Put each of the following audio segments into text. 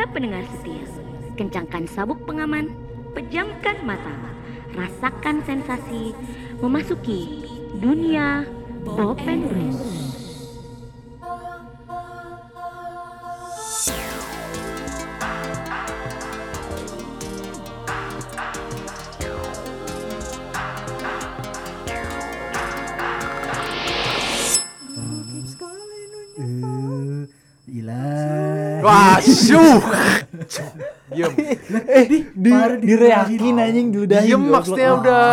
Para pendengar setia, kencangkan sabuk pengaman, pejamkan mata, rasakan sensasi memasuki dunia Bopen Blues. Eh, Wah, syuh. Diem. Eh, di direakin anjing diudahin. Diem maksudnya udah.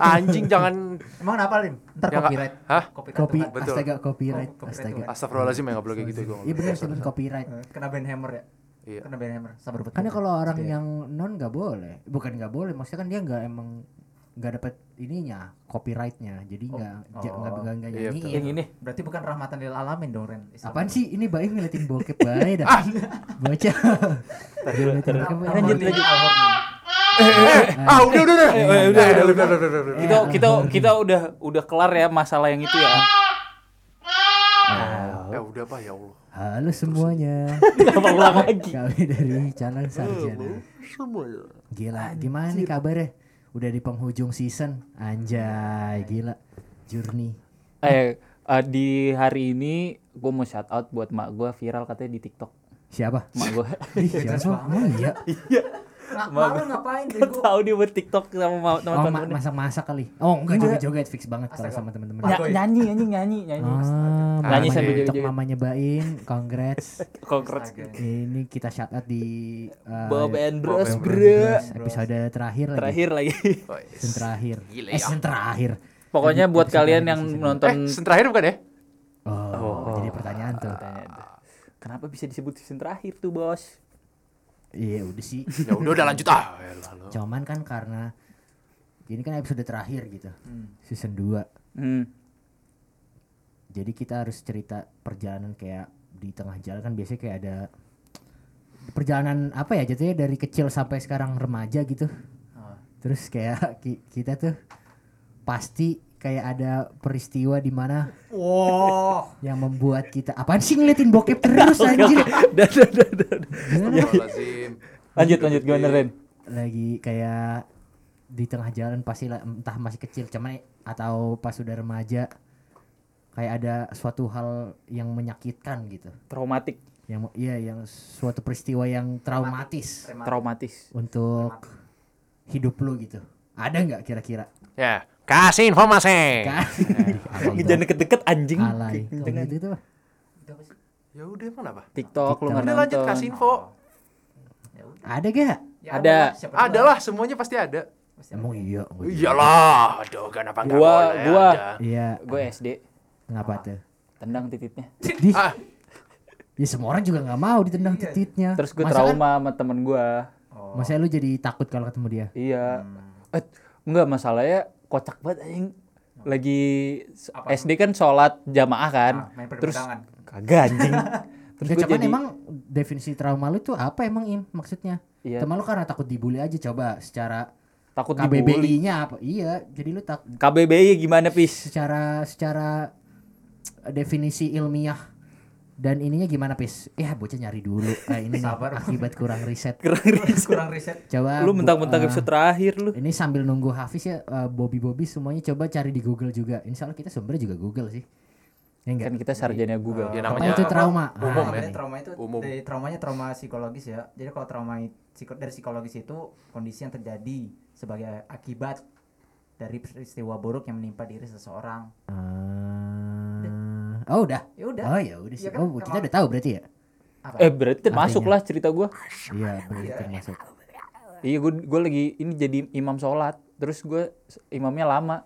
Anjing jangan Emang kenapa, Lin? Ntar Ya, copyright. Hah? Copyright Kopi, kan. Betul. astaga copyright, Oh, copyright astaga. Astagfirullahaladzim ya nggak boleh kayak gitu itu. Iya benar sih copyright. Kena ban hammer ya? Iya. Kena ban hammer. Sabar betul. Karena kalau orang Iya. yang non nggak boleh, bukan nggak boleh, maksudnya kan dia nggak emang nggak dapat ininya copyrightnya, jadi nggak ja- Oh. nggak nggak nggak Iya, nyanyiin. Yang ini. Berarti bukan rahmatan lil alamin dong, Ren. Apaan sih ini baik ngeliatin bokep baik dah. Bocah. Tadi dulu, tadi dulu. Kamu- Lanjut, kamu- lanjut. Ah, udah udah udah. Eh, udah, Eh, udah, udah udah. udah udah udah. Kita kita kita udah udah kelar ya masalah yang itu ya. Ya udah Pak ya Allah. Halo semuanya. Kenapa ulang lagi? Kami dari Calon Sarjana. Semua ya. Gila, gimana nih kabarnya? Udah di penghujung season, anjay, gila. Journey. Eh, eh, di hari ini gue mau shout out buat mak gue viral katanya di TikTok. Siapa? Mak gue. Siapa? Oh iya. Nah, malu ngapain Gue tahu dia buat TikTok sama ma- Oh, masak-masak kali. Oh, enggak Enggak. joget-joget fix banget kalau sama teman-teman. Goy. nyanyi anjing nyanyi nyanyi. Nyanyi mamanya- sambil untuk joget-joget. mamanya Bain, congrats. Astaga. Ini kita shout out di uh, Bob and Bros bro. Episode terakhir lagi. Terakhir lagi. Oh. Season terakhir. Gila eh, ya. season terakhir. Pokoknya buat kalian yang season. Eh, nonton season terakhir bukan ya? Oh, jadi pertanyaan tuh. Kenapa bisa disebut season terakhir tuh, Bos? Iya, udah sih. Ya udah udah lanjut ah. Ya. Cuman kan karena ini kan episode terakhir gitu. Hmm. Season 2. Hmm. Jadi kita harus cerita perjalanan kayak di tengah jalan kan biasanya kayak ada perjalanan apa ya jatuhnya dari kecil sampai sekarang remaja gitu. Ah. Terus kayak ki- kita tuh pasti kayak ada peristiwa di mana Wow. yang membuat kita apaan sih ngeliatin bokep terus anjir. Lanjut lanjut gimana Ren? Lagi kayak di tengah jalan pasti lah, entah masih kecil cuman atau pas sudah remaja kayak ada suatu hal yang menyakitkan gitu. Traumatik, yang iya yang suatu peristiwa yang traumatis traumatis. untuk hidup lu gitu ada nggak kira-kira Ya, kasih informasi. kan Jangan deket-deket anjing. alay gitu tuh Ya udah emang apa? TikTok lu nggak lanjut kasih info. ada gak Ya Ada. Ada lah, semuanya pasti ada. Emang iya Iyalah, aduh kenapa nggak Gua- boleh gua- ada. iya Gue SD ngapa tuh tendang tititnya. di Ah, ya semua orang juga nggak mau ditendang Iya. tititnya Terus gue Masa trauma sama temen gue. Oh. kan, masa lu jadi takut kalau ketemu dia Iya. Hmm. Eh, enggak masalahnya kocak banget anjing. Lagi s- Apa? SD kan sholat jamaah kan. Ah, main Terus kagak anjing. Terus Ya, gue cuman jadi emang definisi trauma lu tuh apa emang im maksudnya Iya. Teman lu karena takut dibully aja coba secara takut dibully. KBBI-nya apa iya jadi lu tak KBBI gimana pis? secara secara definisi ilmiah dan ininya gimana pis? Ya bocah nyari dulu. Ah, ini Sabar. akibat kurang riset. Kurang riset. Coba lu mentang-mentang eh, episode terakhir lu. ini sambil nunggu Hafiz ya eh, Bobby Bobby semuanya coba cari di Google juga. Insya Allah kita sumbernya juga Google sih. Ya enggak? Kan kita sarjana Google. Ya, Apa namanya itu apa? trauma? Umum Ah, ya. Trauma itu Umum. dari traumanya trauma psikologis ya. Jadi kalau trauma psiko- dari psikologis itu kondisi yang terjadi sebagai akibat dari peristiwa buruk yang menimpa diri seseorang. Ah, oh udah. Ya udah. Oh ya udah sih. Iya kan? Oh kita udah tahu berarti ya. Apa? Eh berarti termasuk Artinya. lah cerita gua. Iya berarti termasuk. Iya gue gue lagi ini jadi imam sholat. Terus gue imamnya lama.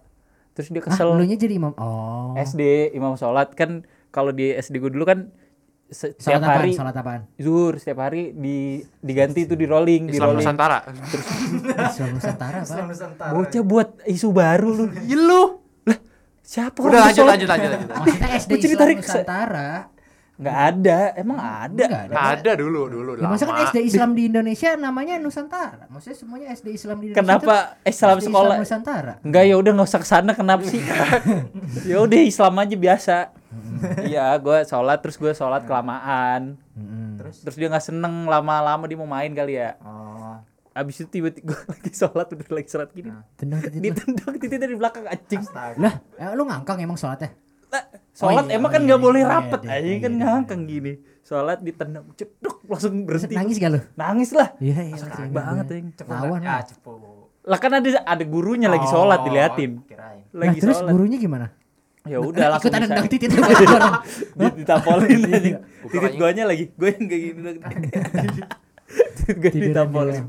Terus dia Ah, kesel. nya jadi imam. Oh. SD imam sholat kan kalau di SD gue dulu kan setiap apaan? hari Salat apaan? zuhur setiap hari di diganti itu di rolling di Islam rolling. Nusantara. Islam Nusantara Islam? Nusantara. Bocah buat isu baru lu. Iya lu. Siapa Udah orang lanjut lanjut lanjut lanjut. Maksudnya SD Islam tarik ke- Nusantara. Nggak ada, emang ada. Enggak ada. Ada dulu dulu Ya, masa kan lama. SD Islam di Indonesia namanya Nusantara. Maksudnya semuanya SD Islam di Indonesia. Kenapa itu Islam SD sekolah? Nusantara. Enggak ya udah nggak usah ke sana kenapa sih? ya udah Islam aja biasa. Iya, gue sholat terus gue sholat kelamaan. Terus? terus dia nggak seneng lama-lama dia mau main kali ya Oh. Abis itu tiba-tiba gue lagi sholat udah lagi sholat gini Nah. Tendang titit lu. ditendang titik dari belakang anjing Astaga. Lah, eh, lu ngangkang emang sholatnya? Lah, sholat iya, emang oh kan iya, nggak iya, boleh oh iya, rapet aja iya, kan deh, ngangkang gini sholat ditendang ceduk langsung berhenti Nangis gak lu? nangis lah Iya, iya. Sakit masih banget anjing Cepu Lawan lah. Ah, cepu. lah kan ada ada gurunya lagi sholat Oh, diliatin Kirain. Nah, lagi terus sholat gurunya gimana? ya udah langsung Ikutan nendang titit ditapolin Bukan titik anjing. guanya lagi gue yang kayak gini titik gue anjing.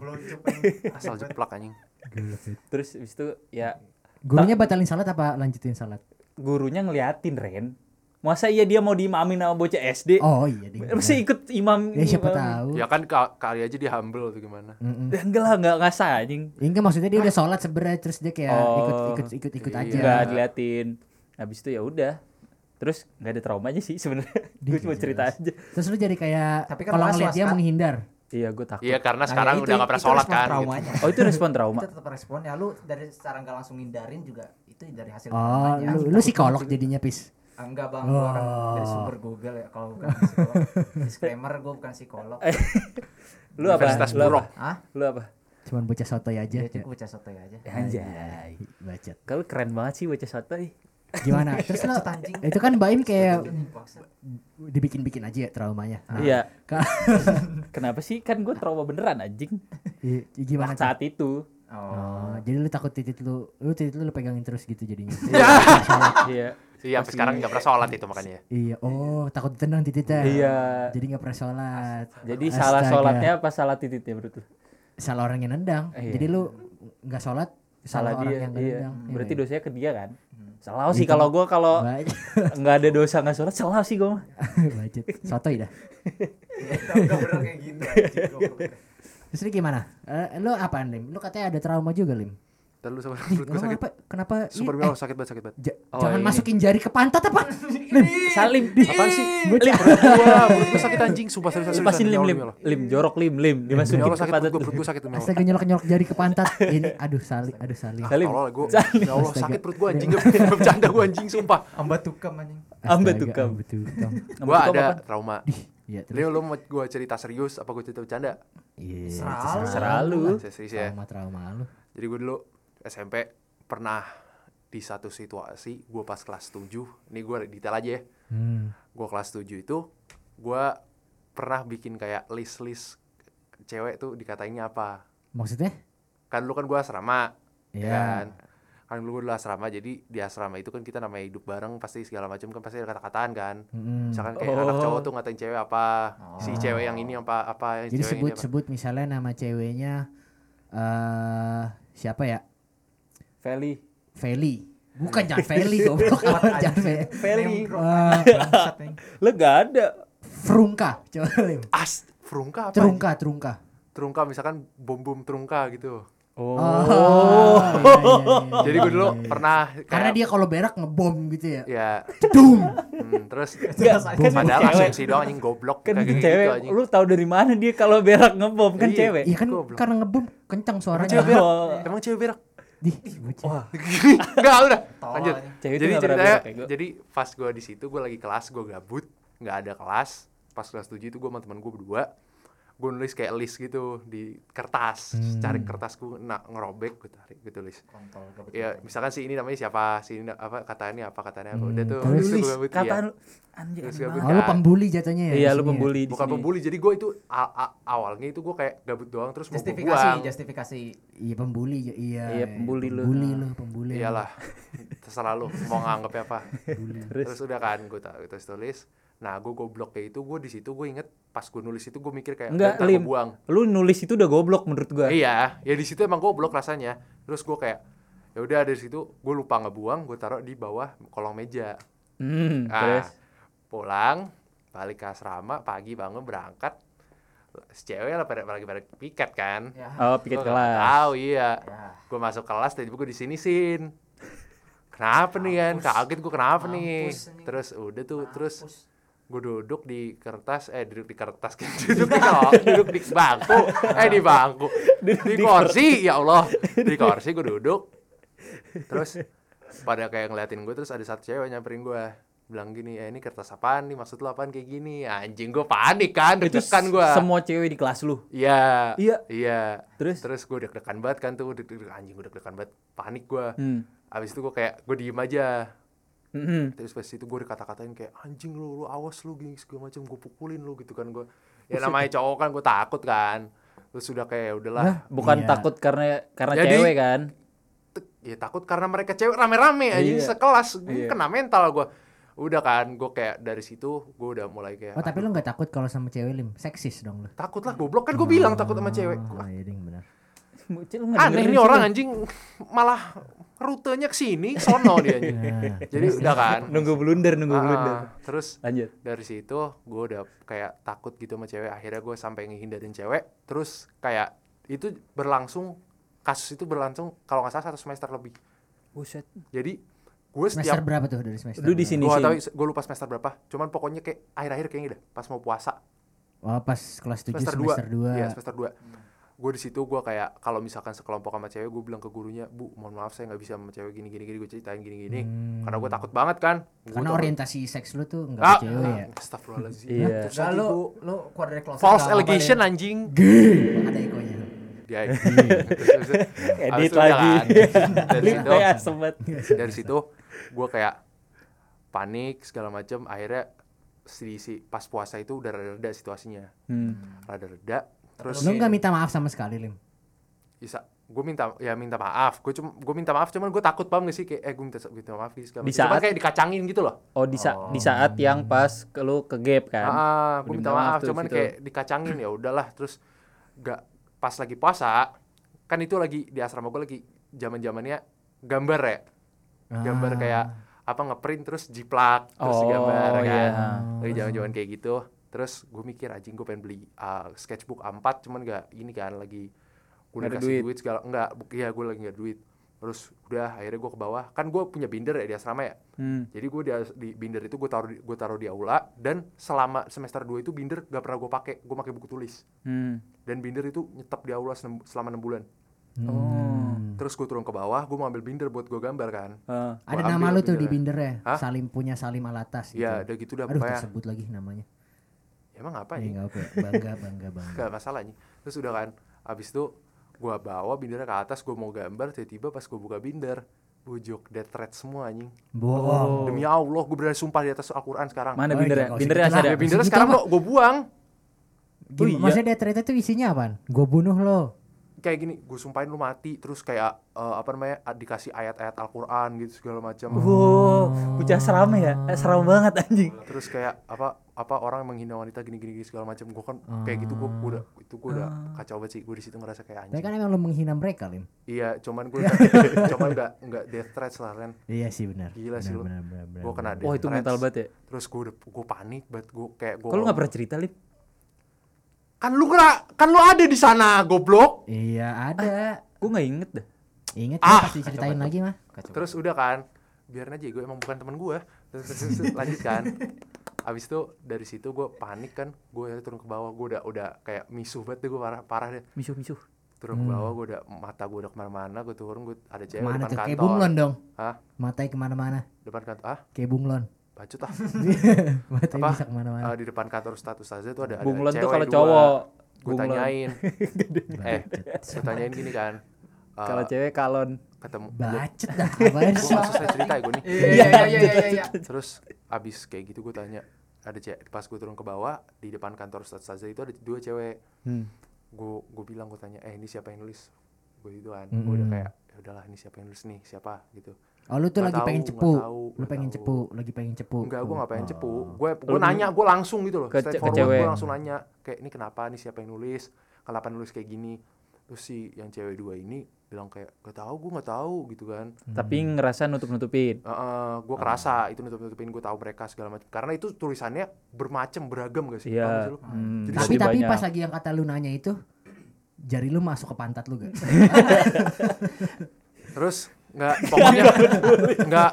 Asal jeplak anjing. terus habis itu ya Gurunya batalin salat apa lanjutin salat? gurunya ngeliatin Ren masa iya dia mau diimamin sama bocah SD Oh iya ding. masih ikut imam Ya siapa imam. tahu. Ya kan ka- kali aja dia humble atau gimana. Mm-mm. Ya, enggak lah enggak nggak sah anjing Ya, Enggak maksudnya dia udah sholat sebenarnya terus dia kayak Oh. ikut ikut ikut ikut Iya. aja. enggak diliatin habis itu ya udah terus nggak ada traumanya sih sebenarnya gue cuma cerita aja Terus lu jadi kayak Tapi kan kalau ngeliat dia menghindar. Iya gue takut Iya karena Nah, sekarang itu- udah gak pernah sholat kan. gitu. oh itu respon trauma Itu tetap respon ya lu dari secara nggak langsung hindarin juga itu dari hasil Oh, traumanya. lu, lu psikolog jadinya pis. Ah, Enggak bang, gua kan Oh. dari sumber Google ya kalau bukan psikolog. Disclaimer gua bukan psikolog. Eh. lu apa Universitas lu apa Buruk. Hah? lu apa Cuman bocah sotoy aja. Ya cukup baca sotoy aja. Anjay Bacot. kalau keren banget sih baca sotoy Gimana? Terus anjing. itu kan Baim kayak dibikin-bikin aja ya traumanya. Nah, iya kenapa sih kan gue trauma beneran anjing i- i- gimana saat itu Oh. Oh, jadi lu takut titit lu, lu titit lu, lu pegangin terus gitu jadinya. iya Iya sampai sekarang gak pernah sholat itu makanya. iya, oh takut ditendang tititnya. Iya. Jadi nggak pernah sholat. jadi salah Astaga. sholatnya apa salah titiknya menurut lu Salah orang yang nendang. Iya. Jadi lu nggak sholat, salah orang dia yang iya. nendang. Iya berarti nggak? dosanya ke dia kan. Salah sih kalau gue kalau nggak ada dosa nggak sholat salah sih gue Bacot. Sotoy dah. Enggak bener kayak gitu. Terus lu gimana? Eh, lu apaan Lim? Lu katanya ada trauma juga Lim. Dan lu sama Ih, perut gue sakit. kenapa? Kenapa? Super melo eh, sakit banget sakit banget. ja- Oh, jangan ini. masukin jari ke pantat apa? Lim. salim Apaan sih? Bocah. Perut gua, perut gua sakit anjing, sumpah serius serius. lepasin lim Demi lim Allah, lim jorok lim lim demi dimasukin ke sakit pantat perut gua, perut gua sakit. Astaga nyolok-nyolok jari ke pantat. Ini aduh sali, aduh sali. Salim. Salim. Ya Allah sakit perut gua anjing, bercanda gua anjing sumpah. Amba tukam anjing. Ambe Astaga, tukam. ambe tukam. Gua ada apa? trauma. Iya, terus. Leo lu mau gua cerita serius apa gua cerita bercanda? Iya, Serah lu. Serah lu. Saya serius ya. Trauma-trauma lu. Jadi gue dulu SMP pernah di satu situasi gue pas kelas 7 ini gue detail aja ya Hmm. gue kelas 7 itu gue pernah bikin kayak list-list cewek tuh dikatainnya apa Maksudnya? kan dulu kan gue asrama ya Iya. kan kan gue dulu asrama jadi di asrama itu kan kita namanya hidup bareng pasti segala macam kan pasti ada kata-kataan kan Mm-mm. misalkan kayak anak Oh. cowok tuh ngatain cewek apa si Oh. cewek yang ini apa apa yang Jadi sebut-sebut misalnya nama ceweknya eh siapa ya? Feli Feli. Bukan jangan Feli goblok. jangan Feli. Anjing. lu gak ada Frungka. Coba Lim. as Frungka apa Trungka, Trungka. Trungka misalkan bom bom Trungka gitu oh, Oh. iya, iya, iya, jadi gue iya, dulu iya. pernah karena kayak- dia kalau berak ngebom gitu ya. ya Dum. hmm, terus Enggak, kan padahal cewek. asumsi doang anjing goblok kan kayak gitu cewek anjing. lu tahu dari mana dia kalau berak ngebom kan Iya. cewek Iya kan Goblok. karena ngebom kencang Emang suaranya. cewek berak? Oh. Emang cewek berak? Di, bocah. Enggak, udah. Lanjut. Cewek jadi nggak ceritanya, jadi pas gue di situ gue lagi kelas, gue gabut, nggak ada kelas. Pas kelas 7 itu gue sama teman gue berdua, gue nulis kayak list gitu di kertas, Hmm. cari kertas gue, nah ngerobek gue tarik, gue tulis. Kontol. Ya misalkan si ini namanya siapa, si ini apa katanya apa katanya apa, Hmm, udah tuh. terus? Gue gabut, kata iya. lu. Oh, lu pembuli jatuhnya ya? iya lu ya? pembuli Bukan sini. pembuli, jadi gue itu a- a- awalnya itu gue kayak gabut doang terus mau gue Justifikasi, buang. justifikasi. Iya pembuli iya. Iya, pembuli lu. Pembuli lu, pembuli. lu. Iyalah, terserah lu mau nganggapnya apa. Terus? Terus udah kan gue terus tulis. Nah gue goblok kayak itu gue di situ gue inget pas gue nulis itu gue mikir kayak Enggak, "Ntar gua Lim. buang. lu nulis itu udah goblok menurut gua Iya, ya di situ emang goblok rasanya. Terus gue kayak ya udah dari situ gue lupa ngebuang, gue taruh di bawah kolong meja. hmm, Nah, terus pulang balik ke asrama pagi bangun berangkat si cewek lah pada lagi pada piket kan Ya. oh piket Gua nggak kelas tahu iya Ya. gue masuk kelas tiba gue disinisin kenapa nih kan kaget gue kenapa nih terus udah tuh terus. Gue duduk di kertas eh duduk di kertas duduk di kolong duduk di bangku. Eh di bangku. Di kursi ya Allah. Di kursi gue duduk. Terus pada kayak ngeliatin gue terus ada satu cewek nyamperin gue bilang gini ya ini kertas apaan nih? Maksud lu apaan kayak gini? Anjing gue panik kan Itu deg-degan gue semua cewek di kelas lu. iya. Iya. iya. Terus? terus gue deg-degan banget kan tuh deg-degan anjing gue deg-degan banget. Panik gue Hmm. abis itu gue kayak gue diem aja Mhm. terus pas itu gue dikata-katain kayak anjing lu lu awas lu gini segala macam gue pukulin lu gitu kan gue ya namanya cowok kan gue takut kan terus sudah kayak udahlah Bukan Iya. takut karena karena Jadi- cewek kan? Ya takut karena mereka cewek rame-rame anjing Iya. sekelas gue Iya. kena mental gue udah kan gue kayak dari situ gue udah mulai kayak Oh tapi lu nggak takut kalau sama cewek lim? Seksis dong lu. takut lah goblok kan gue bilang takut sama cewek Oh iya aneh ini orang anjing malah rutenya ke sini sono dia Nah, jadi udah kan Nunggu blunder, nunggu Ah, blunder. terus Lanjut. dari situ gue udah kayak takut gitu sama cewek akhirnya gue sampai ngehindarin cewek terus kayak itu berlangsung kasus itu berlangsung kalau nggak salah satu semester lebih Buset. jadi gue semester setiap berapa tuh dari semester? Lu di sini gue sih. tahu gue lupa semester berapa cuman pokoknya kayak akhir-akhir kayaknya dah pas mau puasa Oh pas kelas 7 semester semester, 2 2. iya semester 2 gue di situ gue kayak kalau misalkan sekelompok sama cewek gue bilang ke gurunya bu mohon maaf saya nggak bisa sama cewek gini gini gini gue ceritain gini gini. Hmm. karena gue takut banget kan. Gua Karena takut- orientasi seks lu tuh enggak ah, cewek ya. astagfirullahaladzim. Iya. Terus Nah, lu lu keluar dari closet false nggak allegation anjing. Ada ekonya. dia Edit lagi. kan, dari Lu situ. Dari situ gue kayak panik segala macem. Akhirnya si, si pas puasa itu udah reda situasinya. Hmm. rada reda terus Lu enggak minta maaf sama sekali lim. bisa gue minta ya minta maaf gue cuma gue minta maaf cuman gue takut paham gak sih kayak eh gue minta, minta maaf gitu segala Di macem. Cuman saat- kayak dikacangin gitu loh Oh di, sa- di saat yang pas ke lu ke gap kan. ah Lu gue minta minta maaf maaf cuman situ. kayak dikacangin ya udahlah terus gak pas lagi puasa kan itu lagi di asrama gue lagi zaman zamannya gambar ya gambar Ah. kayak apa ngeprint terus jiplak terus Oh, gambar kan iya. lagi zaman-zaman kayak gitu terus gue mikir anjing gue pengen beli uh, sketchbook A4 cuman gak ini kan lagi gue dikasih duit. duit. segala enggak bu- iya gue lagi nggak duit terus udah akhirnya gue ke bawah kan gue punya binder ya di asrama ya Hmm. jadi gue di, di binder itu gue taruh di, gue taruh di aula dan selama semester 2 itu binder gak pernah gue pakai gue pakai buku tulis Hmm. dan binder itu nyetap di aula selama enam bulan Oh. terus gue turun ke bawah gue mau ambil binder buat gue gambar kan Ah. Ada nama lu tuh di bindernya. binder ya. Hah? Salim punya Salim Alatas gitu. Iya, udah gitu dah Aduh tersebut lagi namanya. Emang apa Iya ya? enggak apa. Bangga bangga bangga. Gak masalah nih. Terus udah kan, abis itu gua bawa bindernya ke atas, gua mau gambar, tiba-tiba pas gua buka binder, bujok death threat semua anjing. Bohong. Demi Allah, gua berani sumpah di atas Al-Quran sekarang. Mana Oh, bindernya? jangan Bindernya masih ada. bindernya Segitu sekarang apa? gua, gua buang. Gim- Oh, iya. Maksudnya death threat itu isinya apaan? Gue bunuh lo. Kayak gini, gua sumpahin lu mati, terus kayak eh, apa namanya, dikasih ayat-ayat Al-Quran gitu segala macam. Wow, bocah seram ya? Eh, seram banget anjing. Terus kayak apa apa orang yang menghina wanita gini-gini segala macam. Gua kan kayak gitu gua, gua udah itu gua udah kacau banget sih. Gua di situ ngerasa kayak Tapi anjing. kan emang lo menghina mereka lim. Iya, cuman gua cuman enggak enggak death threats lah kan. Iya sih benar. Gila sih benar, benar, benar, Gua kena benar. Wah itu Threads. mental banget ya. terus gue udah gue panik banget gue kayak gue Kalau nggak pernah cerita lip? kan lu kena kan lu ada di sana goblok Iya ada. Gue nggak inget dah. Ingat Ah, ah, pasti ceritain lagi mah. Kacau. terus udah kan biarin aja gue emang bukan teman gue terus, terus, terus, terus, lanjut kan abis itu dari situ gue panik kan gue turun ke bawah gue udah udah kayak misuh banget deh gue parah parah deh Misuh misuh. turun ke bawah gue udah mata gue udah ke mana-mana gue turun gue ada cewek Ke mana depan tuh? Kayak kantor bunglon dong. Hah? Matanya ke mana-mana. depan kantor ah Kayak bunglon. bacot ah Matanya Apa? bisa ke mana-mana. Eh, di depan kantor status saja tuh ada Bunglon ada tuh cewek kalau dua. cowok. gue Bunglon. tanyain eh gue tanyain gini kan eh, Kalau cewek kalon. ketemu Bacet dah. Gue selesai cerita ya gue nih Iya iya iya iya iya, iya. terus abis kayak gitu gue tanya ada cewek pas gue turun ke bawah di depan kantor Ustadz Saza itu ada dua cewek. Hmm. gue gue bilang gue tanya eh ini siapa yang nulis? Gue gitu kan. Gue udah kayak ya udahlah ini siapa yang nulis nih? Siapa? Gitu. Oh lu tuh Nggak lagi tahu, pengen cepu. tahu, Lu pengen tahu. cepu, lagi pengen cepu. enggak gue nggak pengen Oh. cepu. Gue gue nanya gue langsung gitu loh. ke ke cewek. gue langsung nanya kayak ini kenapa? Nih siapa yang nulis? Kenapa nulis kayak gini terus si yang cewek dua ini bilang kayak gak tahu gue nggak tahu gitu kan Tapi ngerasa nutup nutupin. gue kerasa itu nutup nutupin gue tahu mereka segala macam karena itu tulisannya bermacam beragam gak sih gak Iya. sih lu? Hmm, Jadi Tapi tapi banyak. pas lagi yang kata lu nanya itu jari lu masuk ke pantat lu gak? terus nggak pokoknya nggak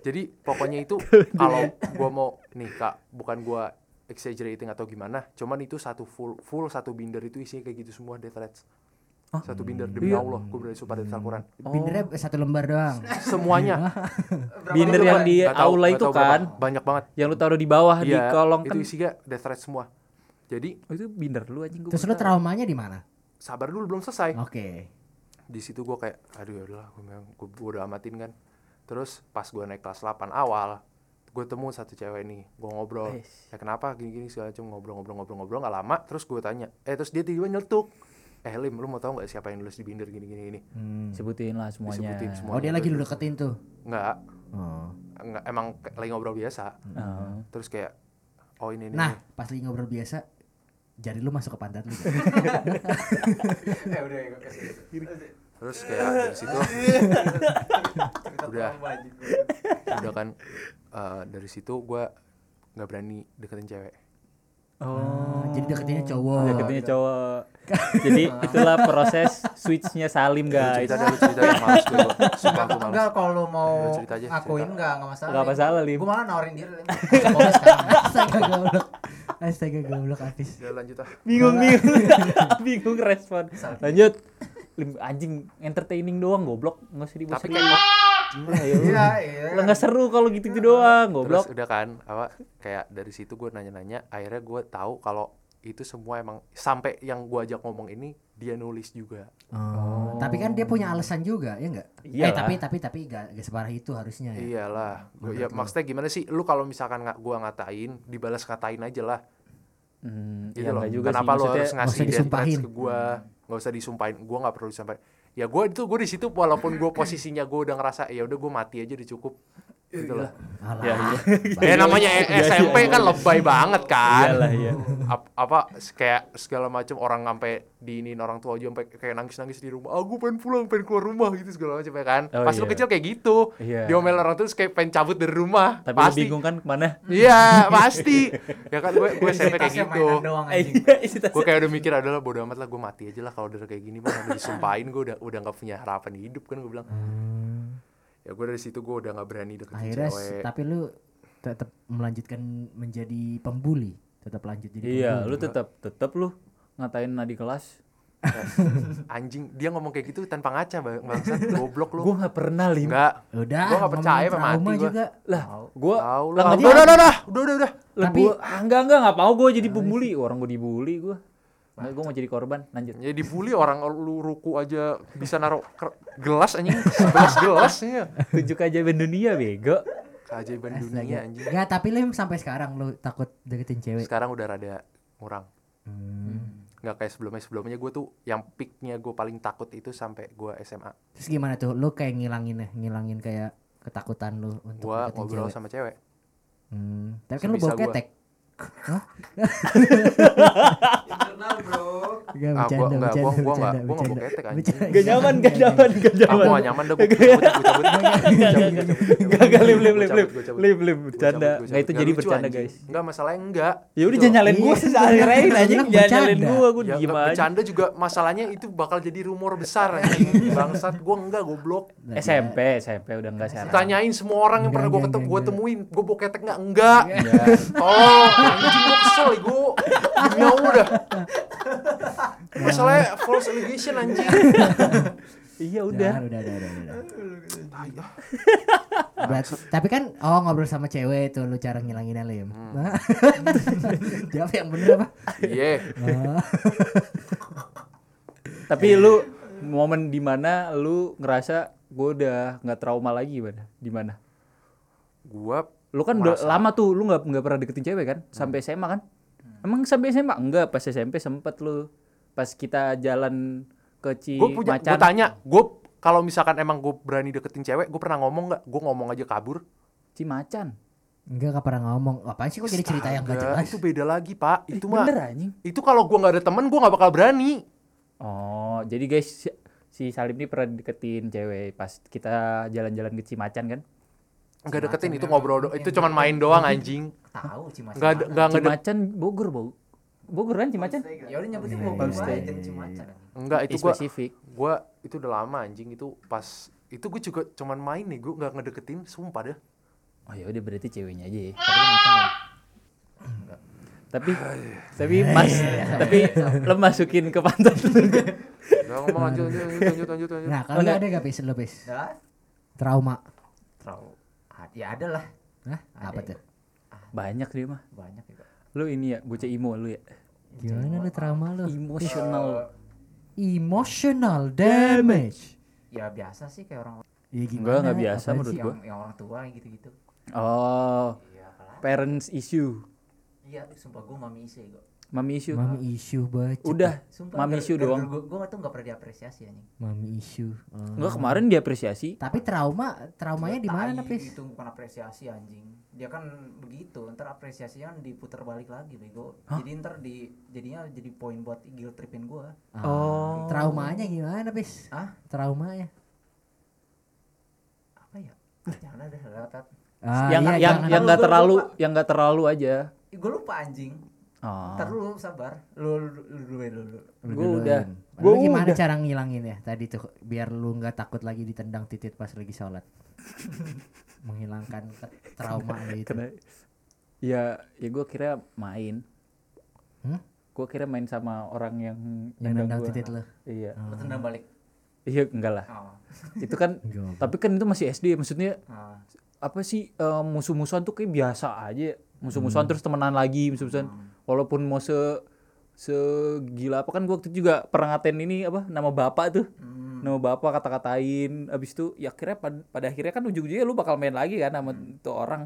jadi pokoknya itu kalau gua mau nih kak bukan gua exaggerating atau gimana cuman itu satu full full satu binder itu isinya kayak gitu semua death threats satu binder demi Iya. Allah gue berani sumpah dari Al-Quran Bindernya satu lembar doang. semuanya Binder Itu yang di tahu- aula nggak itu tahu berapa. kan, banyak banget yang lu taruh di bawah di Iya, kolong itu kan. isinya death threat semua jadi Oh, itu binder lu anjing gua. Terus lu traumanya di mana? sabar dulu belum selesai Oke. di situ gue kayak aduh ya udahlah gue memang gue udah amatin kan terus pas gue naik kelas 8 awal gue temu satu cewek nih gue ngobrol Eish. ya kenapa gini gini segala macam ngobrol ngobrol ngobrol ngobrol nggak lama terus gue tanya eh terus dia tiba-tiba nyeletuk eh lim lu mau tahu nggak siapa yang nulis di binder gini gini gini Hmm. Sebutin lah semuanya. Disebutin semua. Oh dia lagi lu deketin tuh. nggak Oh. nggak emang lagi ngobrol biasa Oh. terus kayak oh ini ini Nah, ini. pas lagi ngobrol biasa, jari lu masuk ke pantat lu. Eh udah ya kasih. Terus kayak dari situ udah udah kan eh, dari situ gue nggak berani deketin cewek Oh. Jadi deketinnya cowok. Deketinnya cowok. Jadi itulah proses switchnya Salim guys. cerita deh lu cerita yang males gue sumpah gue males Enggak kalau lu mau cerita aja, cerita. enggak enggak masalah. Gak masalah Lim. Gue malah nawarin sekarang. Astaga goblok. Astaga goblok Apis. ya lanjut ah Bingung bingung. bingung respon. Lanjut. Lim anjing entertaining doang goblok. Enggak usah dibahas. tapi kayak ya Iya, udah. iya. Lah nggak seru kalau gitu-gitu doang, terus goblok. udah kan apa kayak dari situ gue nanya-nanya akhirnya gue tahu kalau itu semua emang sampai yang gue ajak ngomong ini dia nulis juga Oh. Tapi kan dia punya alasan juga, ya enggak? Eh Iyalah. tapi tapi tapi gak, gak separah itu harusnya ya. iyalah gua, ya maksudnya gimana sih lu kalau misalkan nggak gue ngatain dibalas ngatain aja lah Hmm, gitu ya loh nggak juga kenapa sih, lu maksudnya harus ngasih disumpahin. ke gue nggak usah disumpahin. Gue nggak perlu disumpahin. Ya gue itu gue di situ walaupun gue posisinya gue udah ngerasa ya udah gue mati aja udah cukup gitu loh Alah. Ya, iya. ya namanya Iya, iya, SMP iya. kan lebay banget kan Iyalah, iya. Ap- apa kayak segala macam orang sampai diinin orang tua aja sampai kayak nangis-nangis di rumah. Ah, gue pengen pulang, pengen keluar rumah gitu segala macam ya kan. Oh, Pas lu iya. kecil kayak gitu. Iya. Diomel orang terus kayak pengen cabut dari rumah. Tapi lu pasti. bingung kan ke mana? Iya, pasti. ya kan gue gue SMP kayak gitu. iya, Gue kayak udah mikir adalah bodo amat lah gue mati aja lah kalau udah kayak gini mah udah disumpahin gue udah udah nggak punya harapan hidup kan gue bilang. Hmm. Ya gue dari situ gue udah nggak berani deketin Akhirnya cewek. tapi lu tetap melanjutkan menjadi pembuli, tetap lanjut jadi Iya, pembuli. lu tetap tetap lu ngatain di kelas. Anjing, dia ngomong kayak gitu tanpa ngaca bang, bangsat, goblok lu. Gua nggak pernah lim. Enggak. Udah, Gua nggak percaya sama mati juga. Lah, gua Tahu lah nggak Udah, udah, udah, udah, udah, udah, Tapi- gua ah, enggak enggak enggak mau gua jadi pembuli. Orang gua dibully gua. Nggak, gua mau jadi korban. Lanjut. Ya dibully orang lu ruku aja bisa naruh gelas anjing, sebelas gelasnya. Tujuh keajaiban dunia bego. Keajaiban dunia anjing. Ya, tapi Lim sampai sekarang lu takut deketin cewek. Sekarang udah rada ngurang. Hmm. Nggak kayak sebelumnya. Sebelumnya gue tuh yang peaknya gue paling takut itu sampai gue SMA. Terus gimana tuh? Lu kayak ngilangin ya, ngilangin kayak ketakutan lu untuk Gue deketin ngobrol cewek. sama cewek. Hmm. Tapi kan lu bawa gua. ketek. Hah? Enggak Ah, gua- bercanda, enggak, bercanda, gua- gua bercanda, nggak- gua nggak bawa bercanda. anjing. Bercanda. Gak nyaman, gak nyaman, gak Ah, nyaman. gue gak nyaman gue cabut, gue cabut. Gak gak lim lim Gua lim cabut, lim gua Gua bercanda. gua itu jadi bercanda guys. Enggak masalahnya enggak. Ya udah jangan nyalain gua, Iya, sehari-hari bilang anjing, jangan nyalain bercanda. gua, gua Ya, diem aja. bercanda juga masalahnya itu bakal jadi rumor besar anjing. Bangsat gue enggak goblok. SMP, SMP udah enggak sekarang. Tanyain semua orang yang Enggak, pernah gue enggak, ketemu, gue enggak. temuin, gue bawa ketek enggak? Enggak. Tolong, anjing gue kesel gue. Demi Allah dah. Masalahnya false allegation anjing. Iya Udah, udah. udah, udah, udah, udah. Ah. Tapi kan oh ngobrol sama cewek tuh lu cara ngilanginnya Lim. Hmm. Nah. Jawab yang bener apa? Iya. Oh. Tapi lu momen di mana lu ngerasa gue udah nggak trauma lagi? Di mana? Gue Lu kan udah lama tuh, lu nggak nggak pernah deketin cewek kan? Sampai SMA kan? Emang sampai SMA? Enggak, pas SMP sempet lu. Pas kita jalan ke gue punya, gue Cimacan. tanya, gue kalau misalkan emang gue berani deketin cewek, gue pernah ngomong nggak? Gue ngomong aja kabur. Cimacan. Enggak gak pernah ngomong. Apaan sih kok jadi cerita yang gak jelas? Itu beda lagi pak. Itu mah. Bener anjing. Itu kalau gue nggak ada temen, gue nggak bakal berani. Oh, jadi guys si- si Salim ini pernah deketin cewek pas kita jalan-jalan ke Cimacan kan? Nggak deketin, itu Cimacan ngobrol. Itu cuman main doang anjing. Tahu Cimacan. Nggak ada, nggak ngedek. Cimacan Bogor, Bogor. Bogor kan Cimacan? Ya udah nyebutin Iya, mau iya, aja iya, jadi iya, Cimacan. Enggak, itu Itu gue, spesifik. gue itu udah lama anjing itu pas itu gue juga cuman main nih, gue nggak ngedeketin, sumpah dah. Oh ya udah berarti ceweknya aja ya. Tapi ya? Tapi tapi mas tapi lo masukin ke pantat ngomong lanjut lanjut lanjut lanjut. Nah, kalau ada gak pis lo pis? Ya, Trauma. terlalu ah, ya ada lah Hah? Apa Ada. tuh? Banyak dia mah. banyak ya Kak. Lu ini ya bocah imo lu ya. Gimana lu trauma lu? Emotional. Emotional damage. ya biasa sih kayak orang Ya Enggak, enggak biasa menurut sih? gua. yang, yang orang tua gitu-gitu Oh, iya parents issue. iya sumpah gue mami isi kok Mami issue. Mami issue bacot. Udah, sumpah mami issue doang. gue gue tuh nggak pernah diapresiasi anjing Mami issue. Oh. Enggak kemarin diapresiasi. Tapi trauma, traumanya di mana, Pis? itu bukan apresiasi anjing dia kan begitu ntar apresiasinya kan diputar balik lagi bego Hah? jadi ntar di jadinya jadi poin buat guilt tripin gue Ah, Oh. Traumanya gimana, Pis? ah Traumanya. apa ya ah, jangan ada lewat Ah, yang iya, yang yang lu- terlalu lupa. yang enggak terlalu aja. gue lupa anjing Oh. ntar dulu sabar lu lu lu dulu dulu, dulu. Lu Gua duluin. udah. Lu Gua gimana udah. cara ngilangin ya tadi tuh biar lu nggak takut lagi ditendang titit pas lagi sholat. Menghilangkan trauma itu. Kena ya ya gue kira main. Hmm? Gue kira main sama orang yang Yang nendang gua. titit lu. Iya. lu tendang balik Iya enggak lah. oh. Itu kan tapi kan itu masih SD maksudnya oh. apa sih eh, musuh-musuhan tuh kayak biasa aja. Musuh-musuhan terus temenan lagi, musuh-musuhan. Walaupun mau se segila apa kan gua waktu itu juga pernah ngatain ini apa nama bapak tuh. Hmm. Nama bapak kata-katain abis itu ya akhirnya pad- pada akhirnya kan ujung-ujungnya lu bakal main lagi kan sama tuh orang.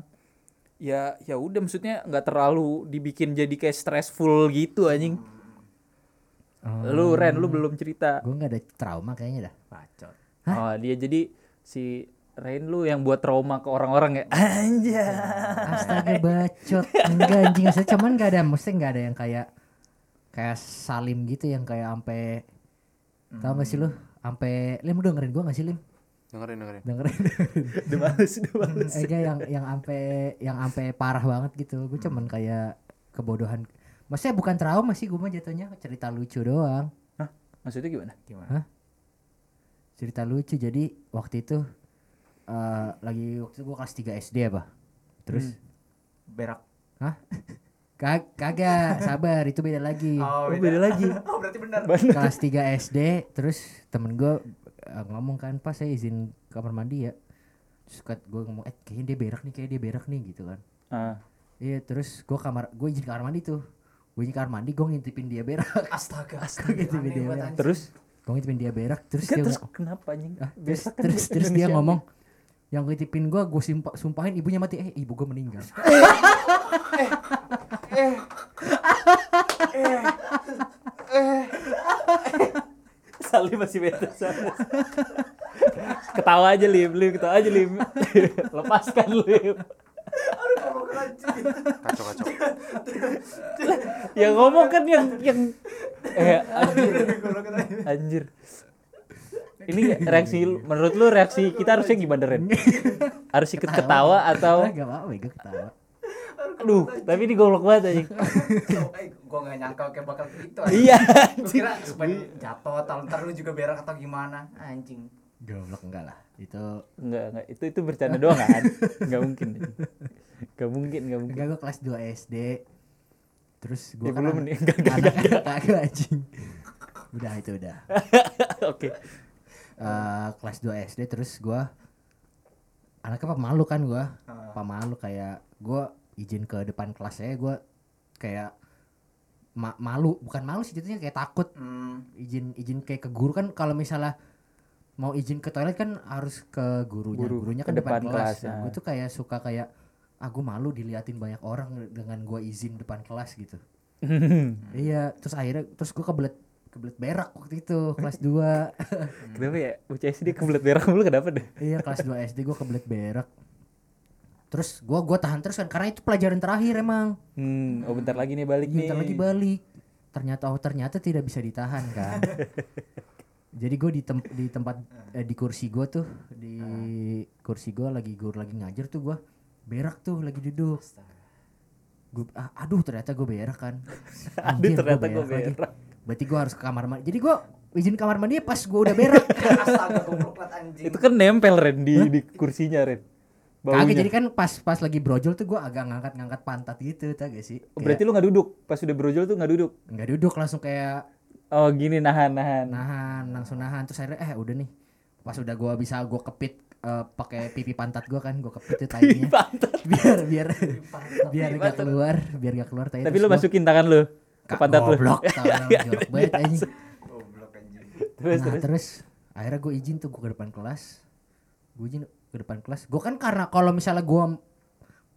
Ya ya udah maksudnya nggak terlalu dibikin jadi kayak stressful gitu anjing. Lu Ren lu belum cerita. Gue nggak ada trauma kayaknya dah. bacot Oh, dia jadi si Rain lu yang buat trauma ke orang-orang ya. Anjay. Astaga bacot. Enggak anjing asli cuman nggak ada mesti nggak ada yang kayak kayak Salim gitu yang kayak ampe Tahu gak sih lu? Ampe Lim lu dengerin gua gak sih Lim? Dengerin dengerin. Dengerin. Udah males, udah males. Yang yang ampe yang ampe parah banget gitu. Gue cuman kayak kebodohan. Maksudnya bukan trauma sih gue mah jatuhnya cerita lucu doang. Hah? Maksudnya gimana? gimana Cerita lucu. Jadi waktu itu eh lagi waktu itu gue kelas 3 SD apa? Terus berak Kag kagak, sabar itu beda lagi. Oh, beda lagi. oh berarti benar Kelas 3 SD terus temen gue ngomong kan pas saya izin kamar mandi ya. Terus gue ngomong eh kayaknya dia berak nih, kayak dia berak nih gitu kan. Ah. Iya terus gue kamar gue izin kamar mandi tuh. Gue izin kamar mandi gue ngintipin dia berak. astaga Gitu banget, ya. anjing. Terus gue ngintipin dia berak terus Kan dia terus kenapa anjing? ah, terus kan terus, terus dia ngomong yang ngintipin gue gue sumpah, sumpahin ibunya mati eh ibu gue meninggal Salim masih bete ketawa aja Lim, Lim ketawa aja Lim. Lepaskan Lim. Kacau kacau. Yang ngomong kan yang yang eh anjir. Anjir. Ini reaksi menurut lu reaksi kita harusnya gimana Ren? Harus ikut ketawa atau gak apa-apa gue ketawa aduh, tapi ini goblok banget anjing. eh gua gak nyangka kayak bakal gitu Iya. Kira supaya jatuh atau ntar lu juga berak atau gimana anjing goblok enggak lah itu Enggak, enggak. Itu itu bercanda doang kan? Enggak mungkin. Enggak mungkin, enggak mungkin. enggak gue kelas 2 SD terus gue Ya, kan belum anak- nih. Enggak, enggak, kagak anjing udah itu udah Oke. Eh, kelas 2 SD terus gua anaknya pemalu kan gua Ah. pemalu kayak gua izin ke depan kelas saya gua kayak ma- malu bukan malu sih jatuhnya kayak takut hmm. izin izin kayak ke guru kan kalau misalnya mau izin ke toilet kan harus ke gurunya Guru, gurunya ke kan depan, depan kelas, kelas, Nah, ya. gua tuh kayak suka kayak ah gua malu diliatin banyak orang dengan gua izin depan kelas gitu iya terus akhirnya terus gua kebelet kebelet berak waktu itu kelas 2 Kenapa ya? Bocah SD kebelet berak mulu kenapa deh? Iya kelas 2 SD gue kebelet berak. Terus gua gua tahan terus kan karena itu pelajaran terakhir emang. Hmm, oh bentar lagi nih balik nih. Bentar lagi balik. Ternyata oh ternyata tidak bisa ditahan kan. Jadi gue di tem- di tempat eh, di kursi gue tuh di kursi gue lagi guru lagi ngajar tuh gua berak tuh lagi duduk. Gua, ah, aduh ternyata gue berak kan. Aduh gua ternyata gue lagi. berak. Berarti gue harus ke kamar mandi. Jadi gue izin kamar mandi pas gue udah berak. astaga goblok banget anjing Itu kan nempel Ren di di kursinya Ren. Baunya. Kagak jadi kan pas pas lagi brojol tuh gua agak ngangkat-ngangkat pantat gitu, tau gak sih? Oh, berarti lu nggak duduk pas udah brojol tuh nggak duduk nggak duduk langsung kayak oh gini nahan nahan nahan, langsung nahan terus akhirnya eh udah nih. Pas udah gua bisa gua kepit eh, pakai pipi pantat gua kan, gua kepit tuh tainya. biar biar biar gak keluar, biar gak keluar tai. tapi lu gua- masukin tangan lu Kak, pantat lu. Goblok, tangan jorok banget anjing. terus nah, terus. terus akhirnya gue izin tuh gue ke depan kelas. Gue izin ke depan kelas. Gue kan karena kalau misalnya gue